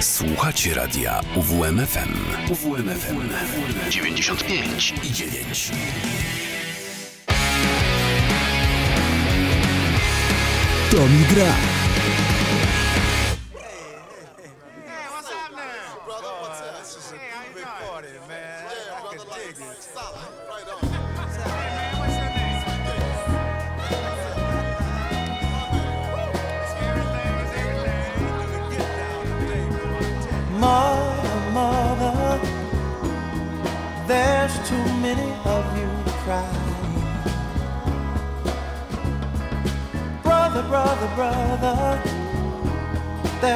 Słuchacie radia UWMFM. UWMFM 95 i 9. To mi gra.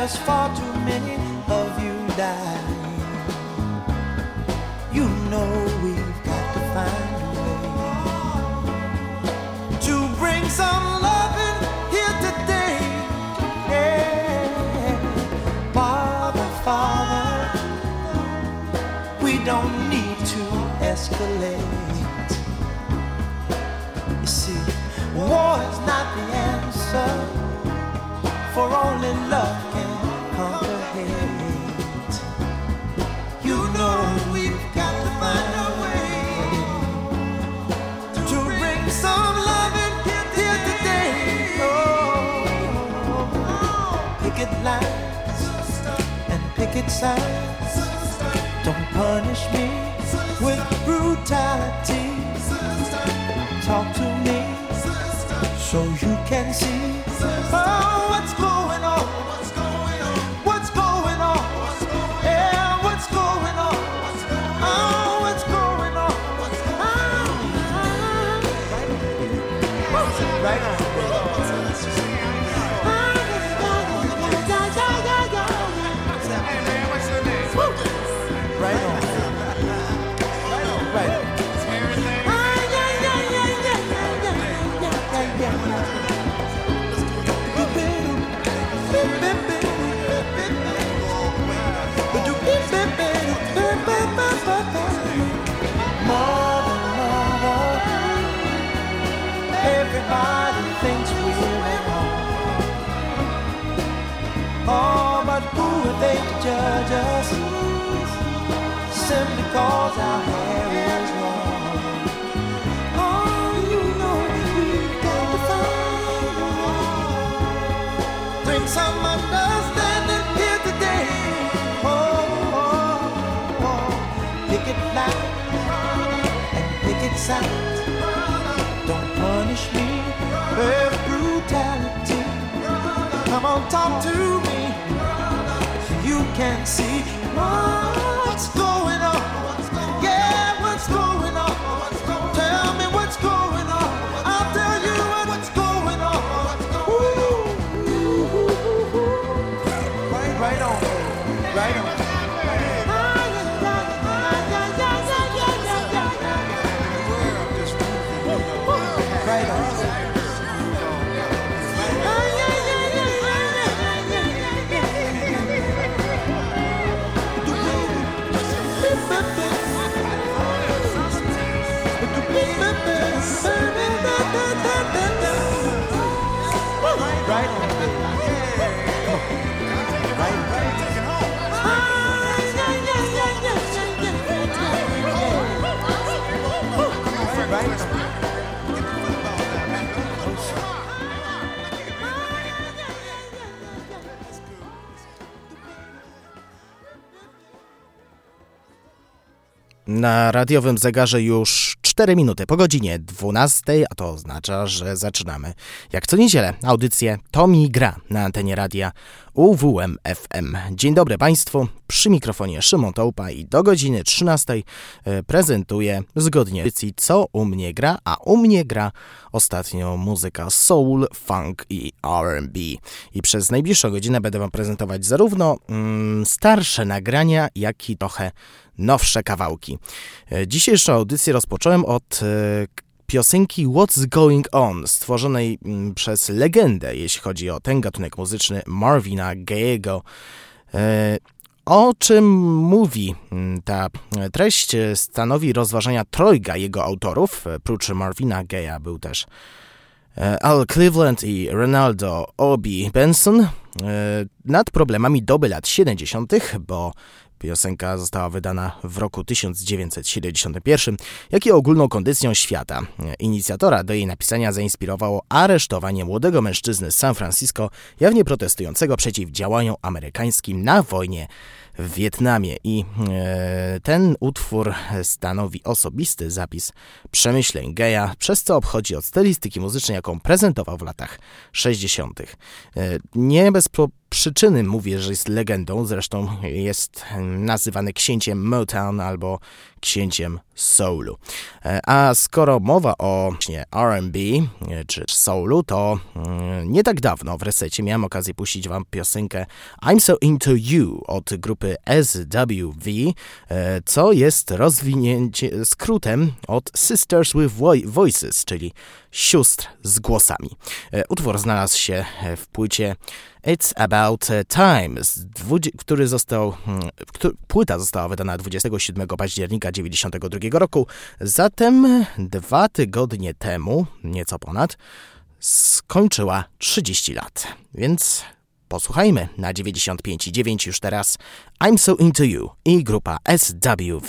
There's far too many of you dying. You know we've got to find a way to bring some loving here today. Yeah. Father, Father, we don't need to escalate. You see, war is not the answer, for only love Don't punish me with brutality. Talk to me so you can see Na radiowym zegarze już 4 minuty. Po godzinie 12, a to oznacza, że zaczynamy jak co niedzielę audycję To mi gra na antenie radia UWM FM. Dzień dobry Państwu, przy mikrofonie Szymon Tołpa i do godziny 13 e, prezentuję zgodnie audycji Co u mnie gra, a u mnie gra ostatnio muzyka soul, funk i R&B. I przez najbliższą godzinę będę Wam prezentować zarówno mm, starsze nagrania, jak i trochę nowsze kawałki. E, Dzisiejszą audycję rozpocząłem od e, piosenki What's Going On, stworzonej mm, przez legendę, jeśli chodzi o ten gatunek muzyczny, Marvina Gayego. E, O czym mówi mm, ta treść stanowi rozważania trojga jego autorów. Prócz Marvina Gaya był też e, Al Cleveland i Ronaldo Obi Benson e, nad problemami doby lat 70., bo Piosenka została wydana w roku 1971, jak i ogólną kondycją świata. Inicjatora do jej napisania zainspirowało aresztowanie młodego mężczyzny z San Francisco, jawnie protestującego przeciw działaniom amerykańskim na wojnie w Wietnamie. I e, ten utwór stanowi osobisty zapis przemyśleń geja, przez co obchodzi od stylistyki muzycznej, jaką prezentował w latach 60. E, nie bez przyczyny mówię, że jest legendą, zresztą jest nazywany księciem Motown albo księciem soulu. E, a skoro mowa o R&B e, czy soulu, to mm, nie tak dawno w resecie miałem okazję puścić wam piosenkę I'm So Into You od grupy SWV, e, co jest rozwinięcie skrótem od Sisters with Voices, czyli sióstr z głosami. Utwór znalazł się w płycie It's About Time, który został, hmm, płyta została wydana 27 października 1992 roku, zatem dwa tygodnie temu, nieco ponad, skończyła 30 lat. Więc posłuchajmy na 95,9 już teraz I'm So Into You i grupa SWV.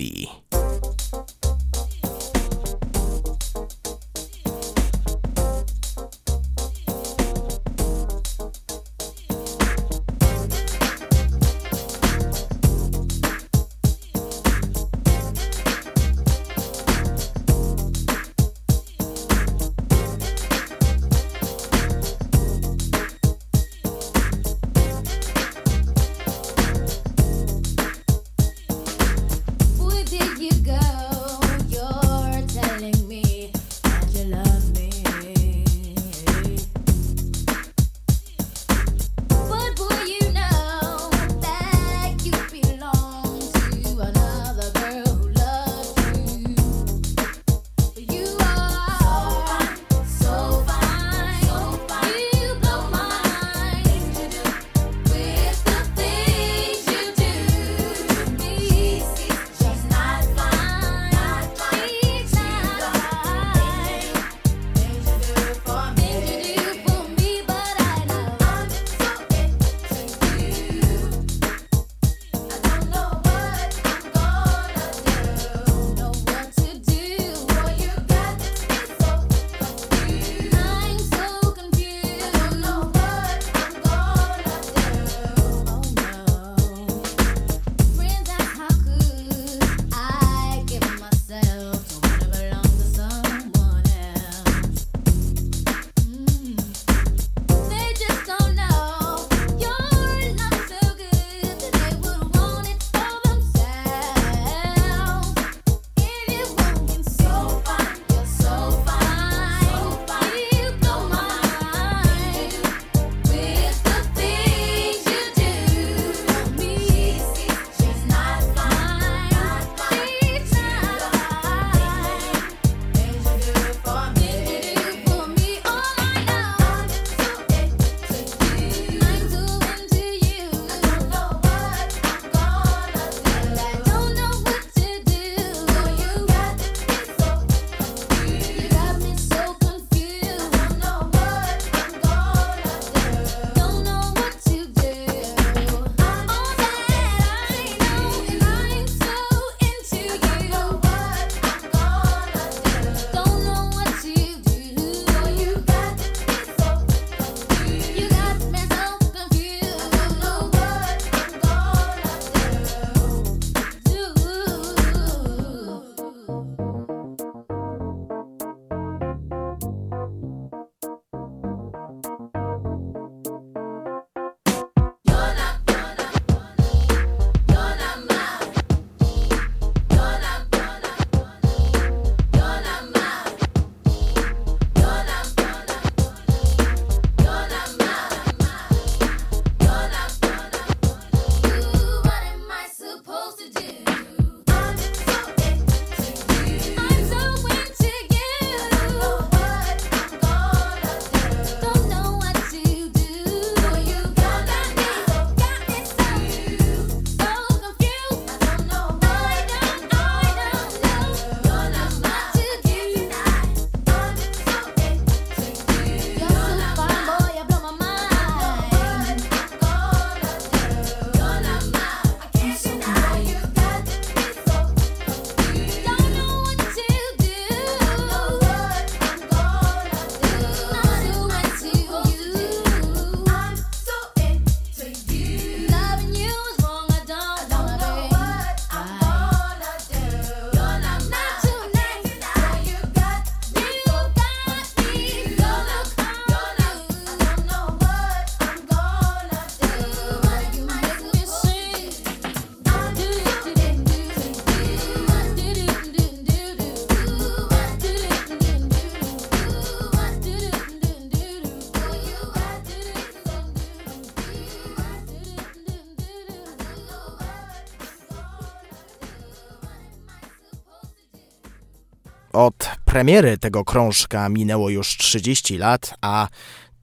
Premiery tego krążka minęło już 30 lat, a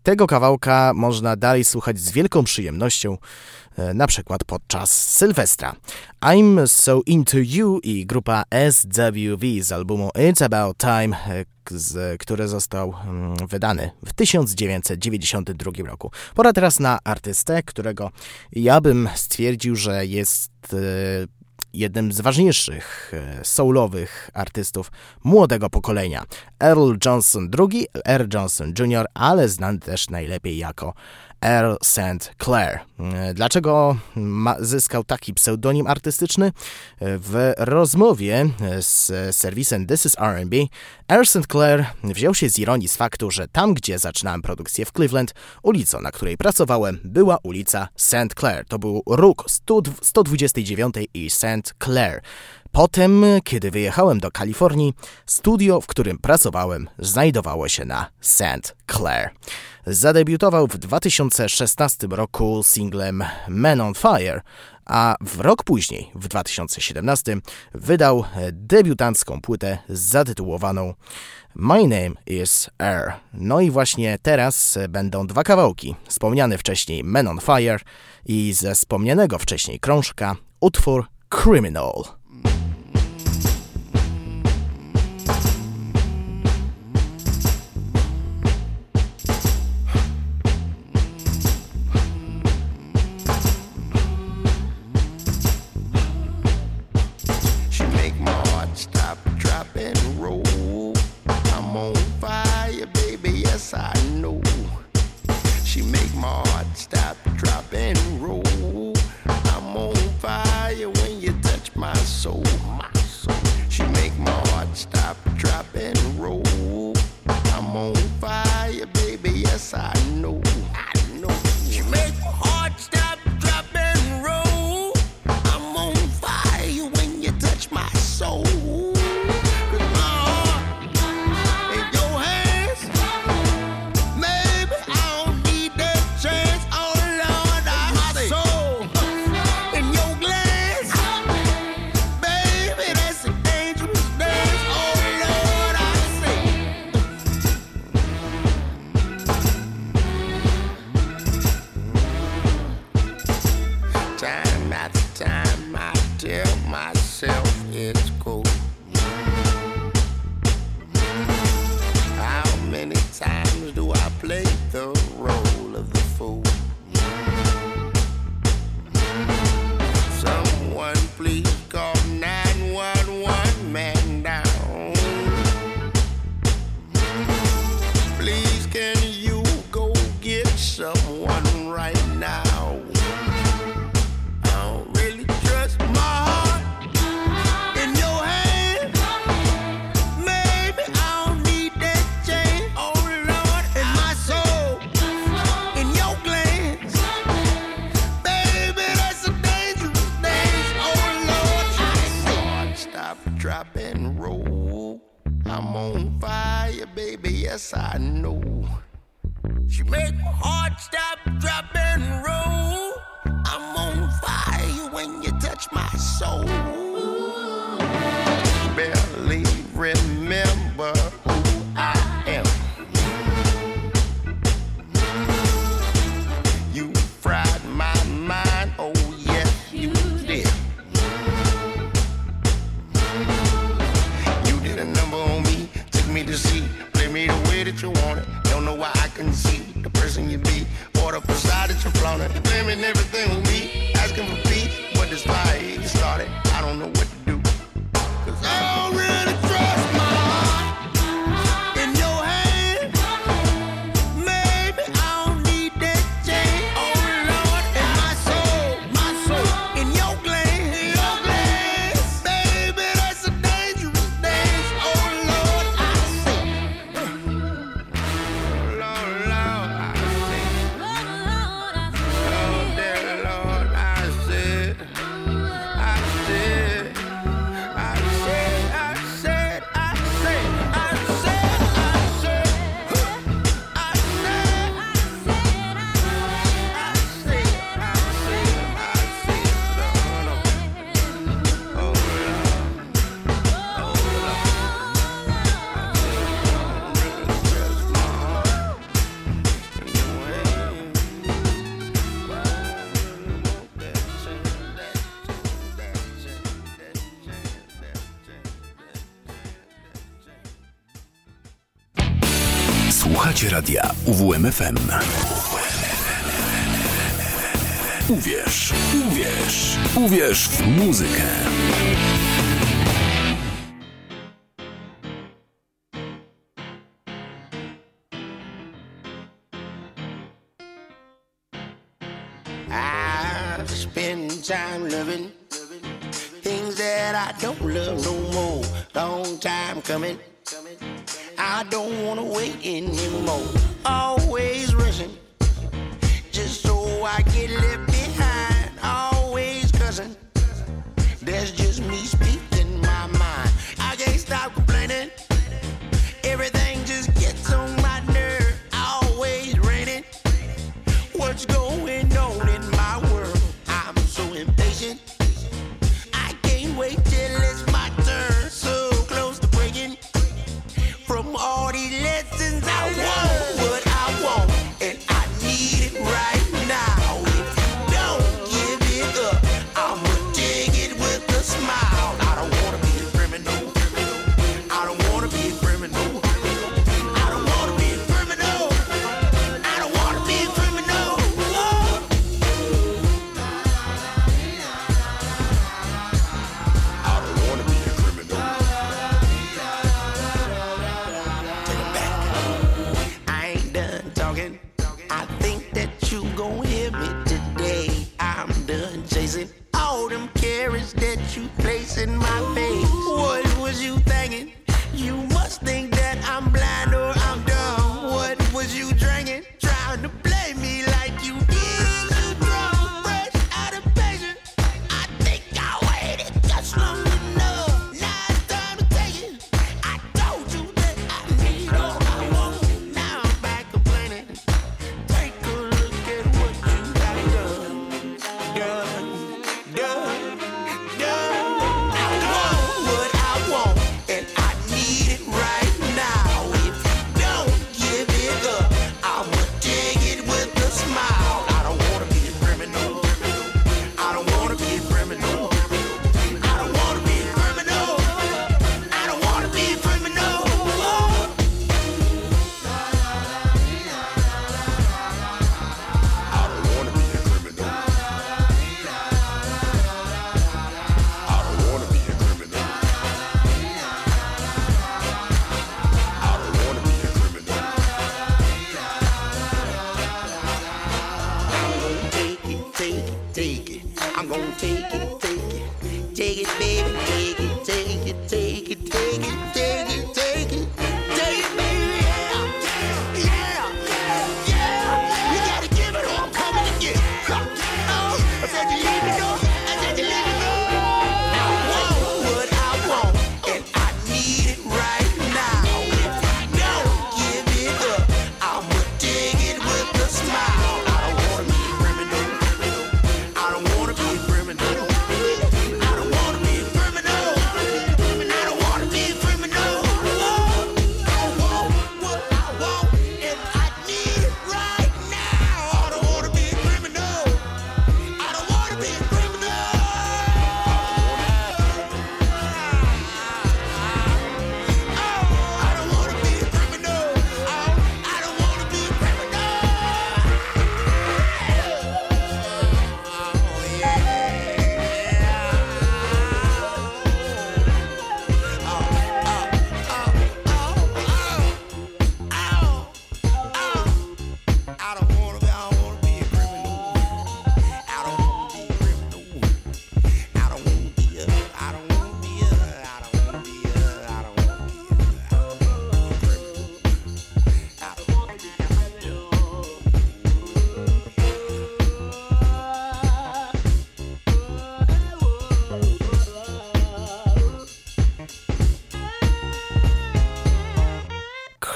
tego kawałka można dalej słuchać z wielką przyjemnością, e, na przykład podczas Sylwestra. I'm So Into You i grupa SWV z albumu It's About Time, e, który został mm, wydany w 1992 roku. Pora teraz na artystę, którego ja bym stwierdził, że jest e, jednym z ważniejszych e, soulowych artystów młodego pokolenia. Earl Johnson II, Earl Johnson Jr., ale znany też najlepiej jako Earl St. Clair. E, dlaczego zyskał taki pseudonim artystyczny? W rozmowie z serwisem This is R&B Earl St. Clair wziął się z ironii z faktu, że tam, gdzie zaczynałem produkcję w Cleveland, ulicą, na której pracowałem, była ulica St. Clair. To był róg 129 i St. Clair. Potem, kiedy wyjechałem do Kalifornii, studio, w którym pracowałem, znajdowało się na St. Clair. Zadebiutował w 2016 roku singlem Man on Fire, a w rok później, w 2017, wydał debiutancką płytę zatytułowaną My Name is Air. No i właśnie teraz będą dwa kawałki. Wspomniany wcześniej Man on Fire i ze wspomnianego wcześniej krążka utwór Criminal. Blaming everything with me. Asking for peace, what this fire started. I don't know UWMFM. Uwierz, uwierz, uwierz w muzykę.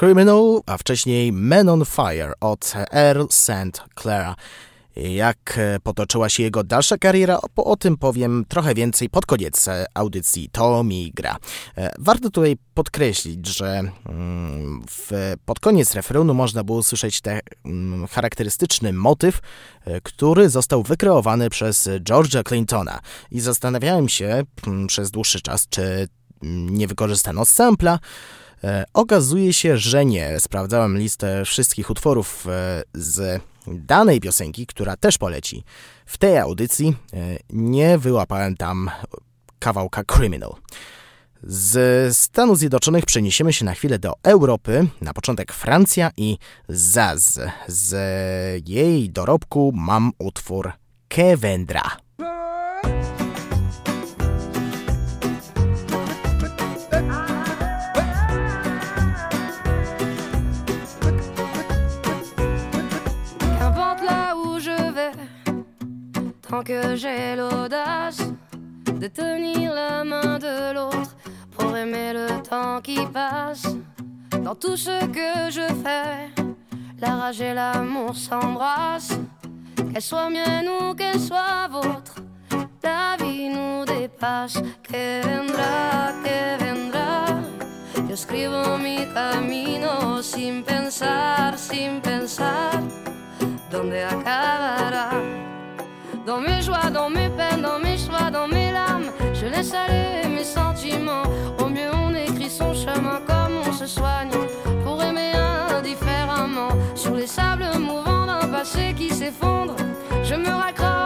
Criminal, a wcześniej Men on Fire od Earl St. Clara. Jak e, potoczyła się jego dalsza kariera, o, o, tym powiem trochę więcej pod koniec e, audycji To mi gra. E, warto tutaj podkreślić, że mm, w, pod koniec referenu można było usłyszeć ten mm, charakterystyczny motyw, który został wykreowany przez George'a Clintona. I zastanawiałem się mm, przez dłuższy czas, czy nie wykorzystano sampla, okazuje się, że nie. Sprawdzałem listę wszystkich utworów e, z danej piosenki, która też poleci w tej audycji. E, nie wyłapałem tam kawałka Criminal. Z Stanów Zjednoczonych przeniesiemy się na chwilę do Europy. Na początek Francja i Zaz. Z jej dorobku mam utwór Kevendra. Tant que j'ai l'audace de tenir la main de l'autre pour aimer le temps qui passe. Dans tout ce que je fais, la rage et l'amour s'embrassent. Qu'elle soit mienne ou qu'elle soit vôtre, la vie nous dépasse. Que vendrá, que vendrá. Yo escribo mi camino sin pensar, sin pensar dónde acabará? Dans mes joies, dans mes peines, dans mes choix, dans mes larmes, je laisse aller mes sentiments. Au mieux, on écrit son chemin comme on se soigne pour aimer indifféremment. Sur les sables mouvants d'un passé qui s'effondre, je me raccroche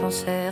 pensais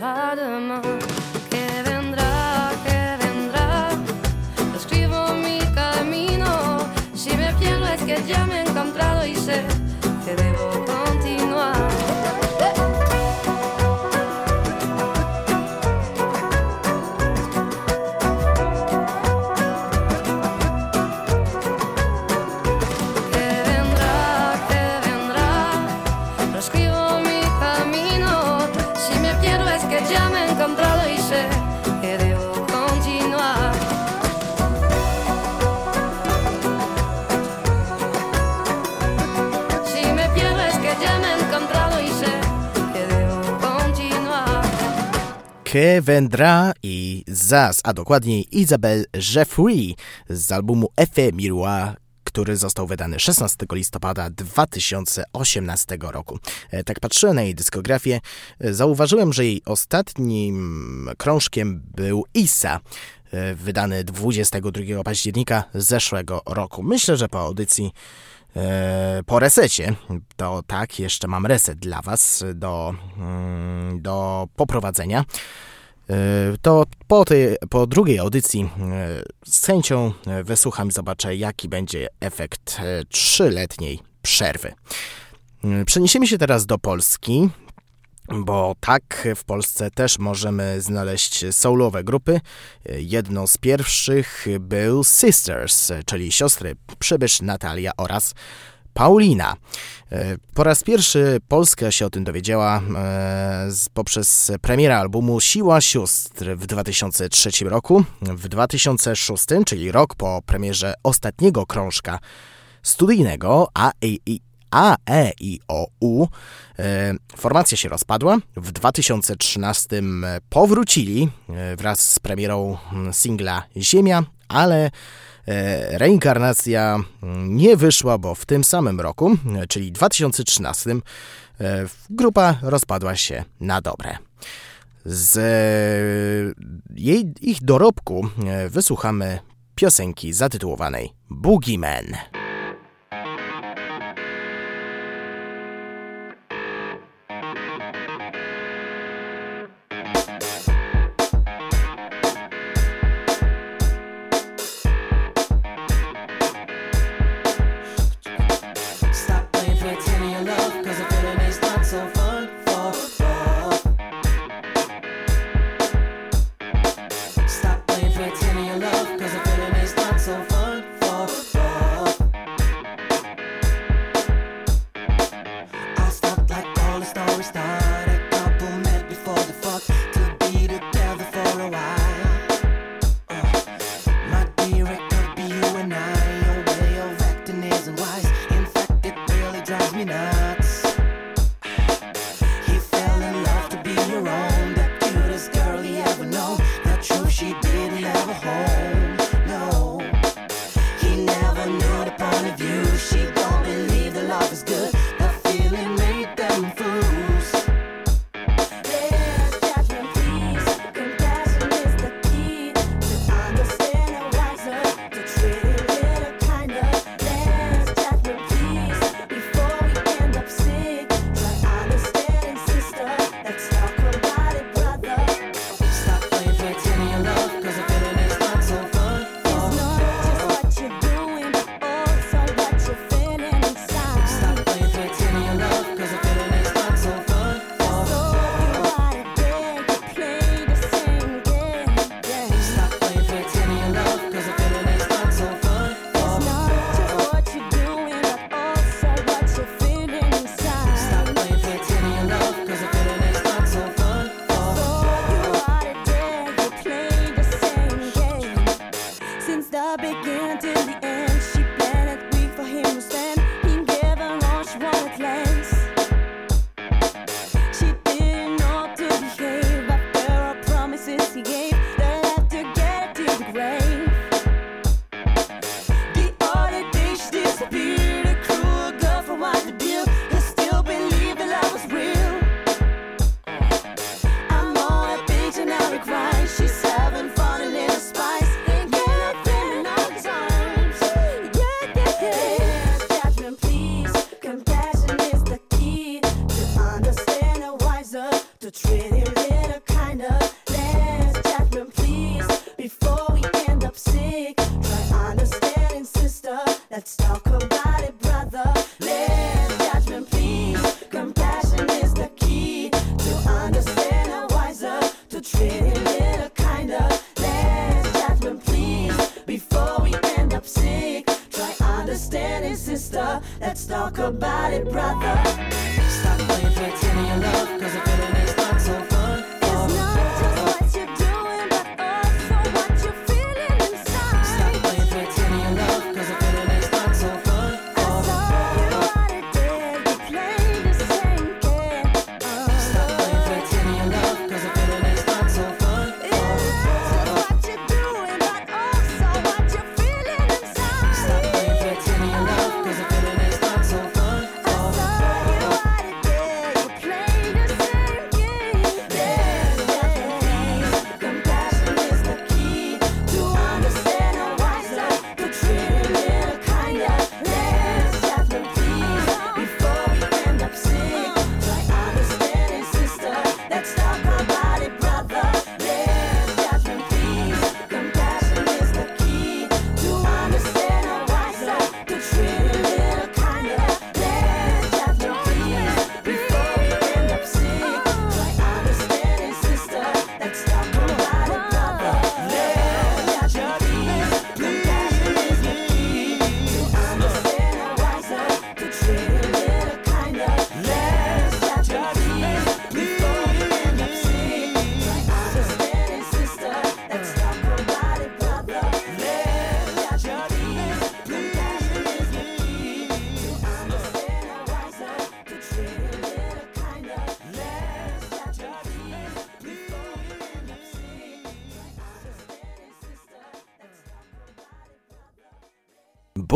Vendra i Zaz, a dokładniej Isabel Jeffrey z albumu Efe Miroir, który został wydany 16 listopada 2018 roku. E, Tak patrzyłem na jej dyskografię, e, zauważyłem, że jej ostatnim krążkiem był Isa, e, wydany 22 października zeszłego roku. Myślę, że po audycji po resecie, to tak, jeszcze mam reset dla Was do, mm, do poprowadzenia. E, To po, tej, po drugiej audycji e, z chęcią e, wysłucham i zobaczę, jaki będzie efekt trzyletniej przerwy. Przeniesiemy się teraz do Polski, bo tak w Polsce też możemy znaleźć soulowe grupy. Jedną z pierwszych był Sisters, czyli siostry Przybysz, Natalia oraz Paulina. E, Po raz pierwszy Polska się o tym dowiedziała e, poprzez premierę albumu Siła Sióstr w 2003 roku. W 2006, czyli rok po premierze ostatniego krążka studyjnego A i A, E i O, U. E, Formacja się rozpadła. W 2013 powrócili wraz z premierą singla Ziemia, ale reinkarnacja mm, nie wyszła, bo w tym samym roku, e, czyli 2013, e, grupa rozpadła się na dobre. Z e, jej, ich dorobku e, wysłuchamy piosenki zatytułowanej Boogeyman.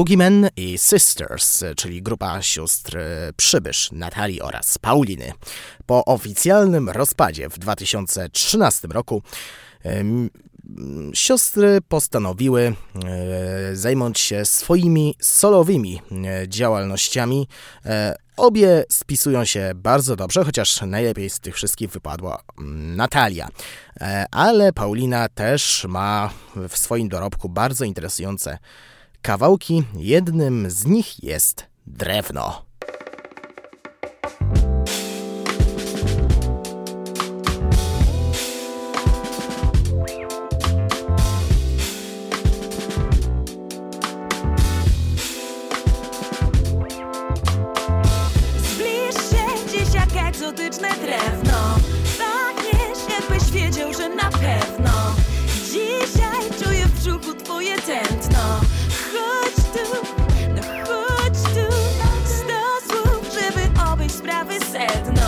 Boogeymen i Sisters, czyli grupa sióstr Przybysz, Natalii oraz Pauliny. Po oficjalnym rozpadzie w 2013 roku siostry postanowiły e, zająć się swoimi solowymi e, działalnościami. E, obie spisują się bardzo dobrze, chociaż najlepiej z tych wszystkich wypadła mm, Natalia. Ale Paulina też ma w swoim dorobku bardzo interesujące kawałki. Jednym z nich jest drewno. Red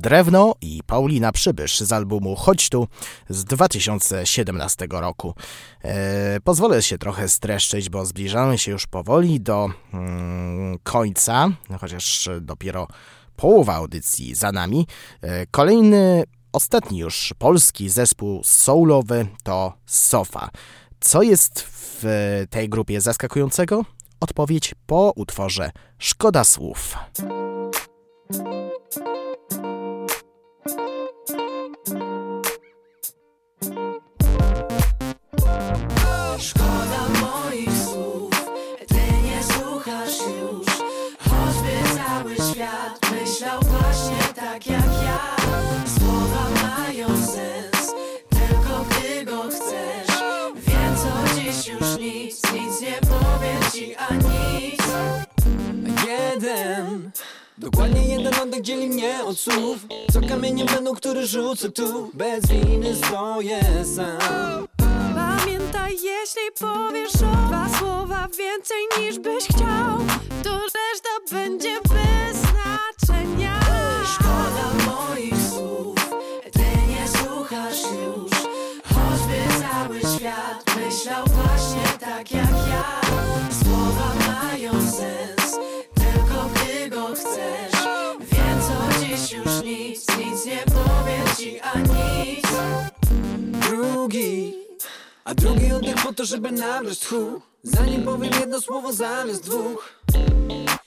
Drewno i Paulina Przybysz z albumu Chodź tu z 2017 roku. E, pozwolę się trochę streszczyć, bo zbliżamy się już powoli do mm, końca, chociaż dopiero połowa audycji za nami. E, kolejny, ostatni już polski zespół soulowy to Sofa. Co jest w tej grupie zaskakującego? Odpowiedź po utworze Szkoda słów. a nic Jeden. Dokładnie jeden oddech dzieli mnie od słów. Co kamieniem będą, który rzucę tu. Bez winy stoję sam. Pamiętaj, jeśli powiesz o dwa słowa więcej niż byś chciał To reszta będzie bez znaczenia. Szkoda moich słów, ty nie słuchasz już. Choćby cały świat myślał właśnie tak jak ja. nie powie ci ani Drugi. A drugi oddech po to, żeby nabrać tchu. Zanim powiem jedno słowo zamiast dwóch.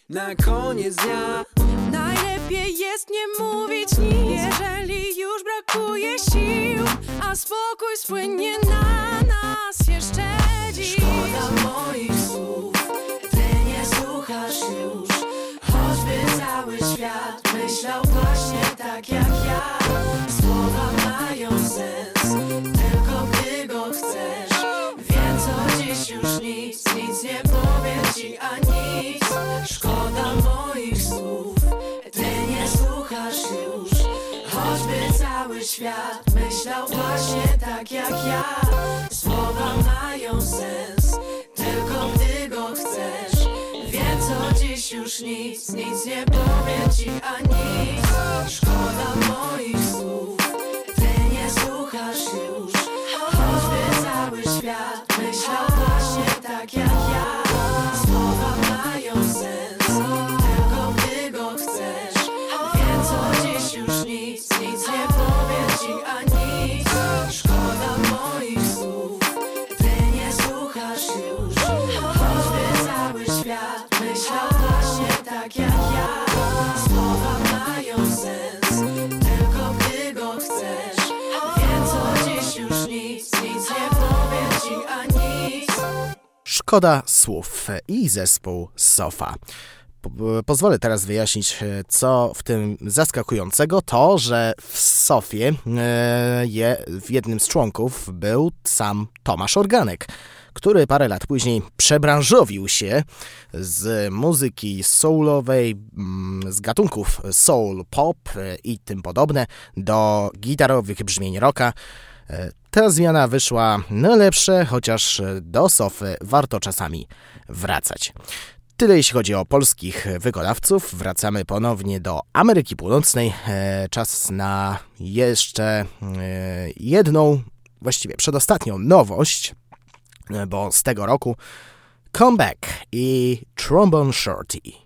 Na koniec dnia. Najlepiej jest nie mówić nic Jeżeli już brakuje sił. A spokój spłynie na nas jeszcze dziś. Szkoda moich słów Ty nie słuchasz już. Choćby cały świat myślał właśnie tak jak ja. Słowa mają sens Tylko gdy go chcesz. Wiem co dziś już nic Nic nie powiem ci, a nic. Szkoda moich słów Ty nie słuchasz już. Choćby cały świat myślał właśnie tak jak ja. Słowa mają sens Tylko gdy go chcesz. Wiem co dziś już nic Nic nie powiem ci, a nic. Szkoda moich słów Ty nie słuchasz już. Choćby cały świat myślał właśnie tak jak ja Szkoda słów i zespół Sofa. Po- Pozwolę teraz wyjaśnić, e, co w tym zaskakującego. To, że w Sofie e, je, w jednym z członków był sam Tomasz Organek, który parę lat później przebranżowił się z muzyki soulowej, mm, z gatunków soul, pop e, i tym podobne do gitarowych brzmień rocka. E, Ta zmiana wyszła na lepsze, chociaż do Sofy warto czasami wracać. Tyle jeśli chodzi o polskich wykonawców. Wracamy ponownie do Ameryki Północnej. E, Czas na jeszcze e, jedną, właściwie przedostatnią nowość, e, bo z tego roku Comeback i Trombone Shorty.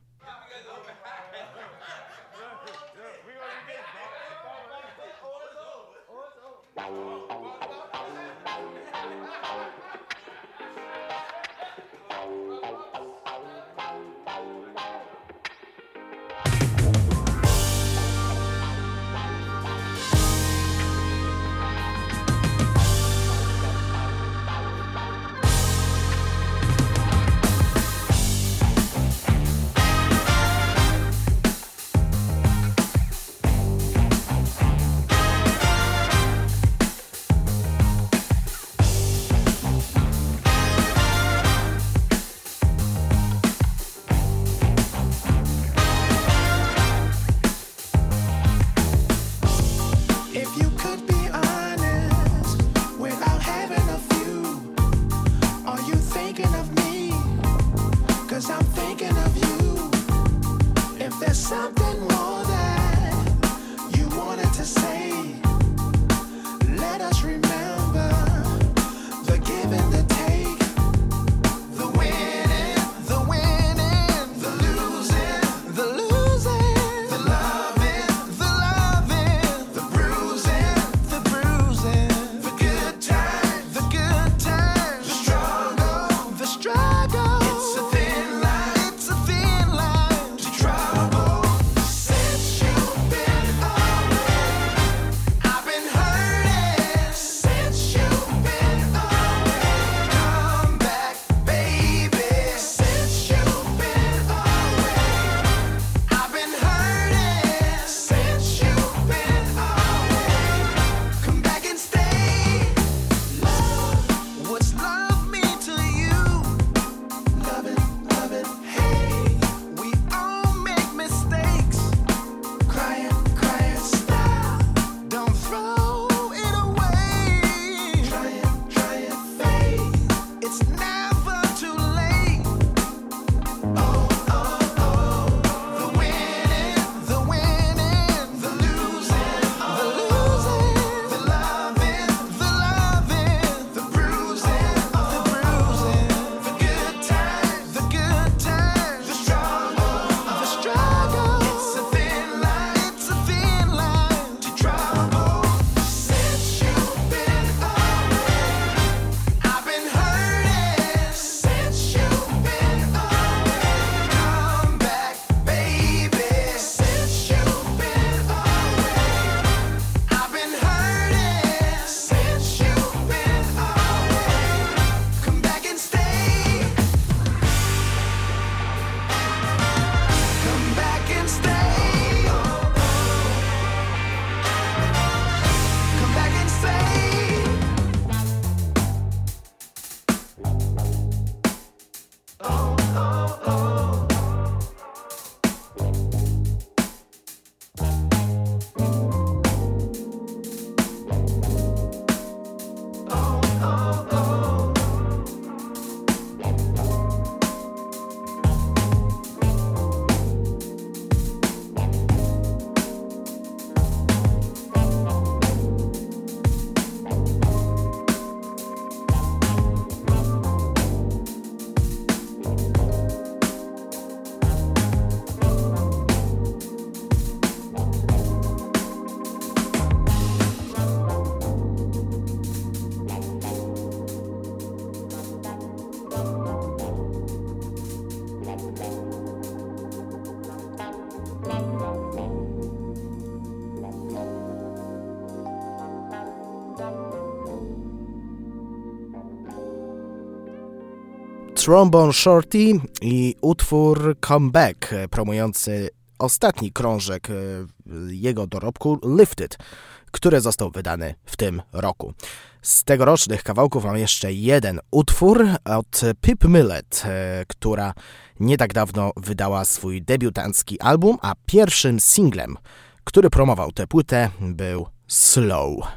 Trombone Shorty i utwór Comeback promujący ostatni krążek e, jego dorobku Lifted, który został wydany w tym roku. Z tegorocznych kawałków mam jeszcze jeden utwór od Pip Millet, e, która nie tak dawno wydała swój debiutancki album, a pierwszym singlem, który promował tę płytę był Slow.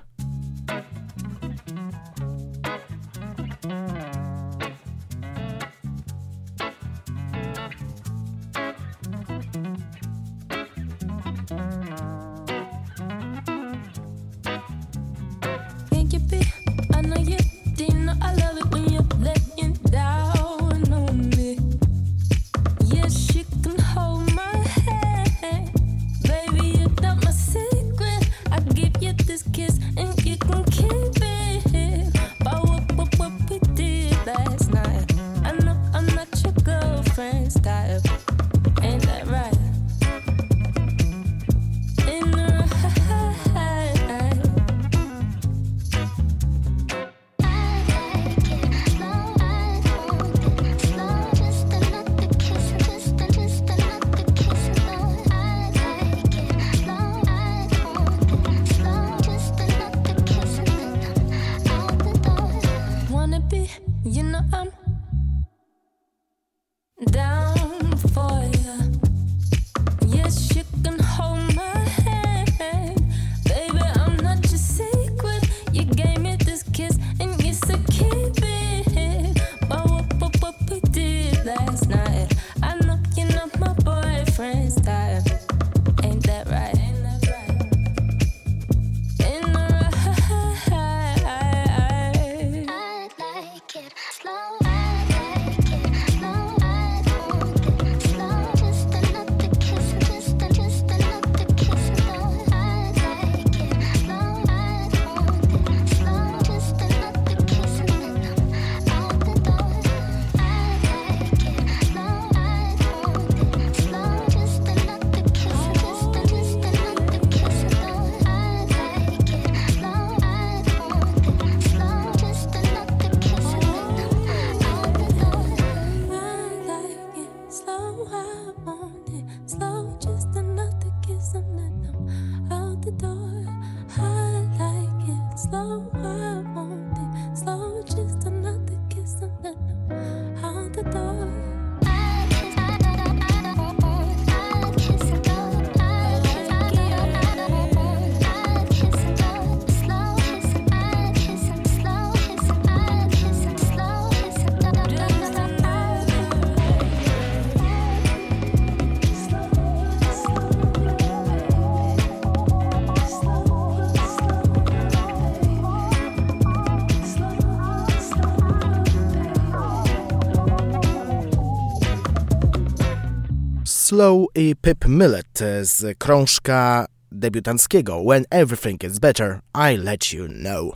Slow i Pip Millet z krążka debiutanckiego When Everything is Better, I Let You Know.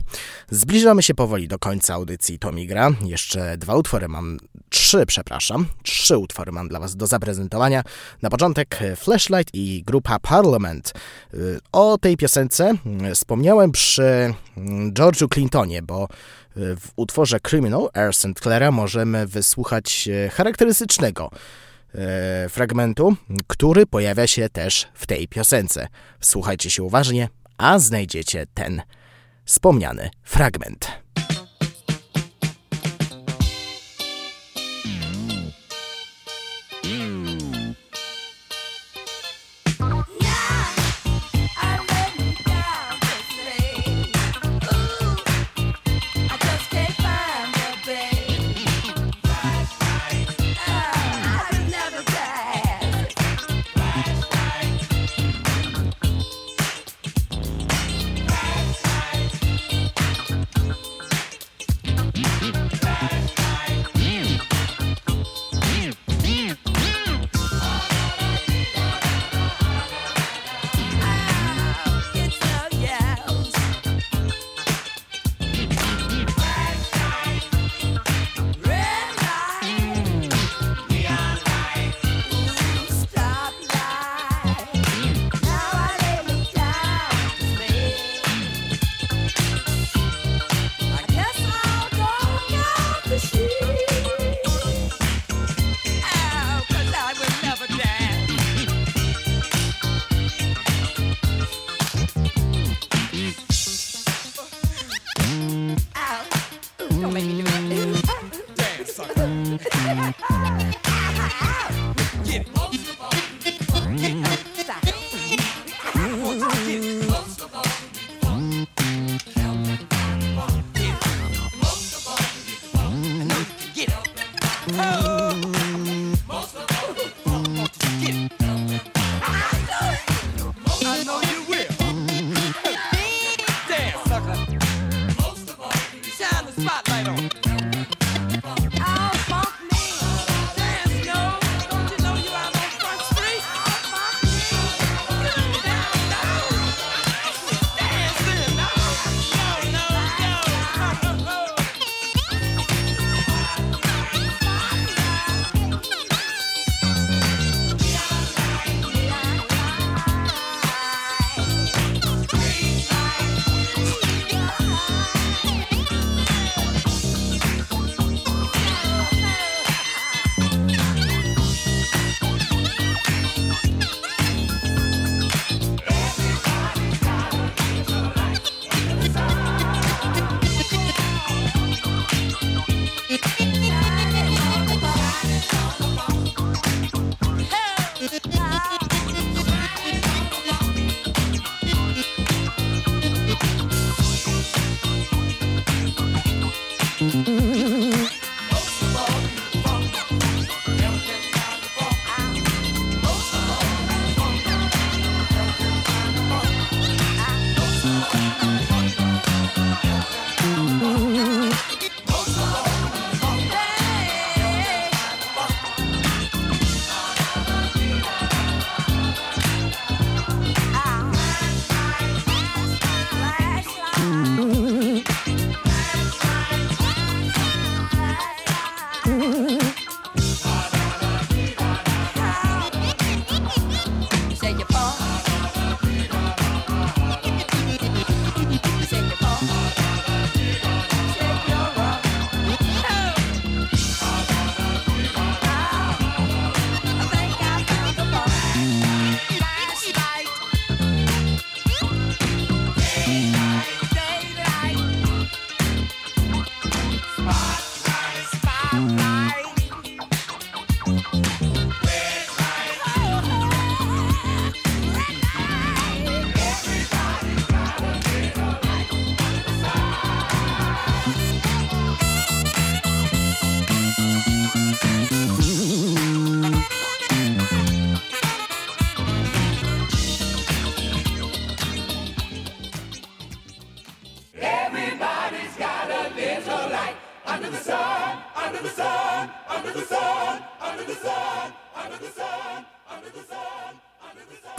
Zbliżamy się powoli do końca audycji Tomigra. Jeszcze dwa utwory mam, trzy przepraszam, trzy utwory mam dla Was do zaprezentowania. Na początek Flashlight i grupa Parliament. O tej piosence wspomniałem przy George'u Clintonie, bo w utworze Criminal Air St. Clara możemy wysłuchać charakterystycznego e, fragmentu, który pojawia się też w tej piosence. Słuchajcie się uważnie, a znajdziecie ten wspomniany fragment.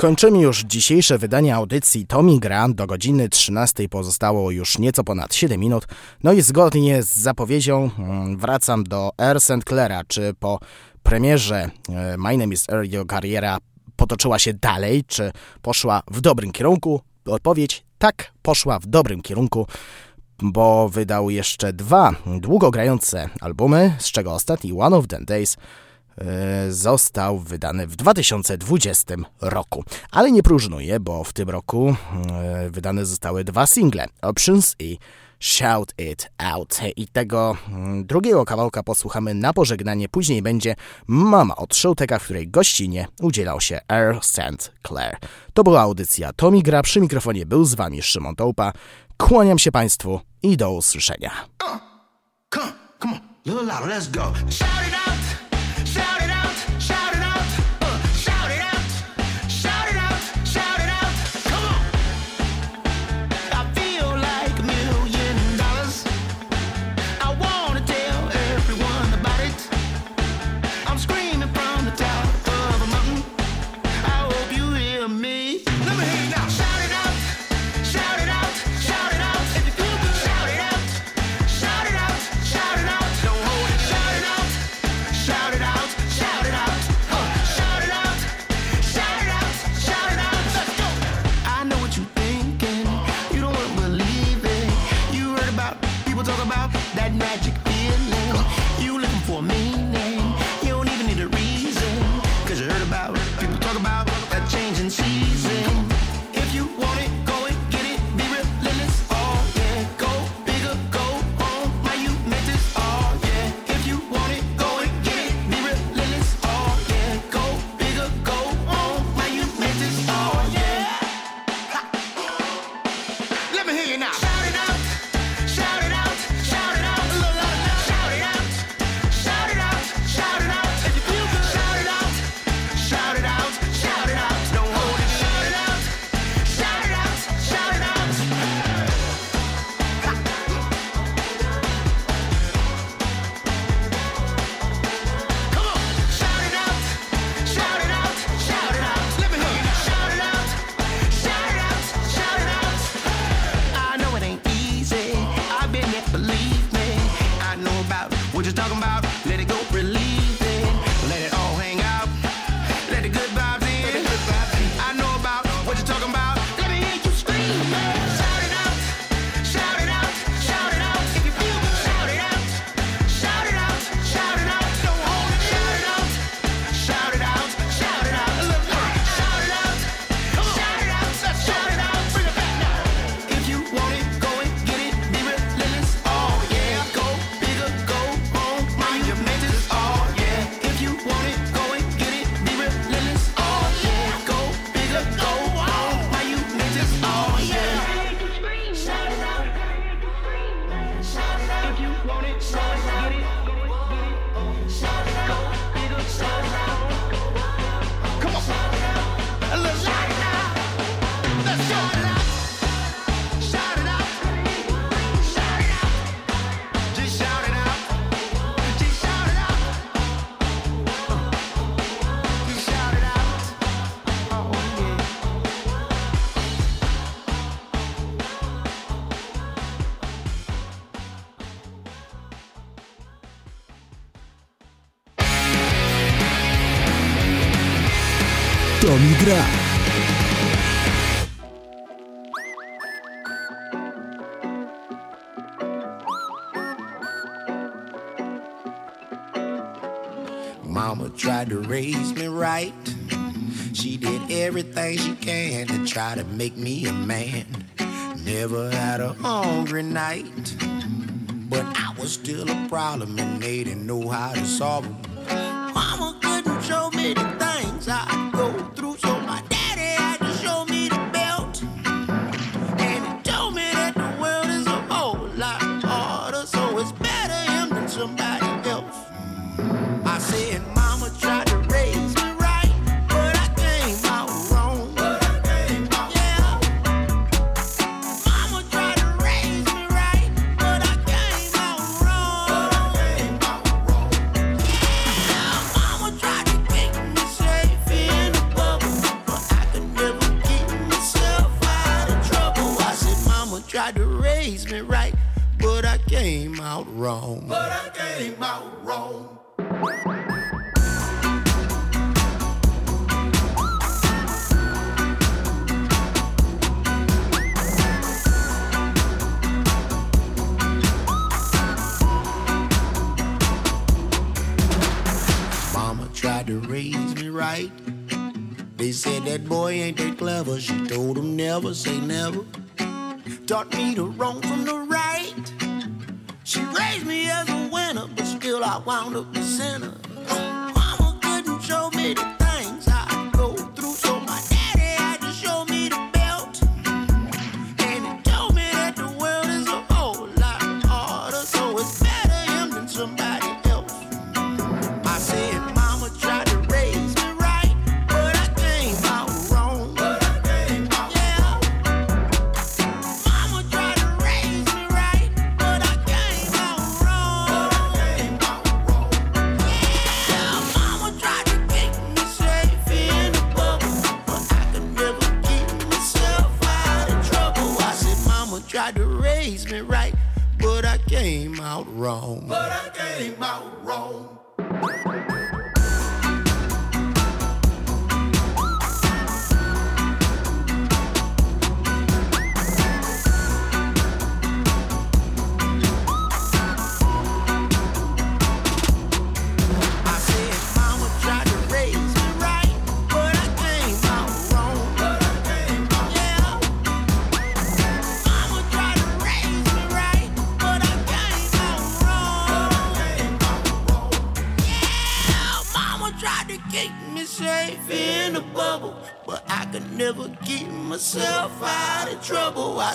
Kończymy już dzisiejsze wydanie audycji Tommy Gra. Do godziny 13 pozostało już nieco ponad 7 minut. No i zgodnie z zapowiedzią mm, wracam do Air St. Clara, czy po premierze e, My Name is jego kariera potoczyła się dalej, czy poszła w dobrym kierunku? Odpowiedź tak, poszła w dobrym kierunku bo wydał jeszcze dwa długogrające albumy, z czego ostatni One of Them Days został wydany w 2020 roku. Ale nie próżnuje, bo w tym roku e, wydane zostały dwa single, Options i Shout It Out. I tego mm, drugiego kawałka posłuchamy na pożegnanie. Później będzie Mama od Showteka, w której gościnie udzielał się Earl St. Clair. To była audycja Tommy Gra. Przy mikrofonie był z wami Szymon Tołpa. Kłaniam się Państwu i do usłyszenia. Come, come, come on. Shout it out. gra. Mama tried to raise me right. She did everything she can to try to make me a man. Never had a hungry night. But I was still a problem and they didn't know how to solve them. Mama couldn't show me the things I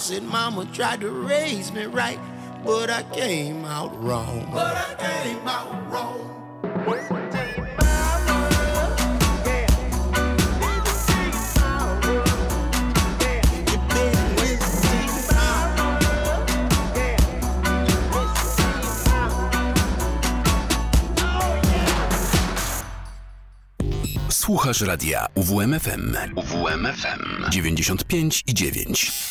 said, Mama tried to raise me right, but I came out wrong. But I came out wrong. Słuchasz radia UWMFM. UWMFM 95 i 9.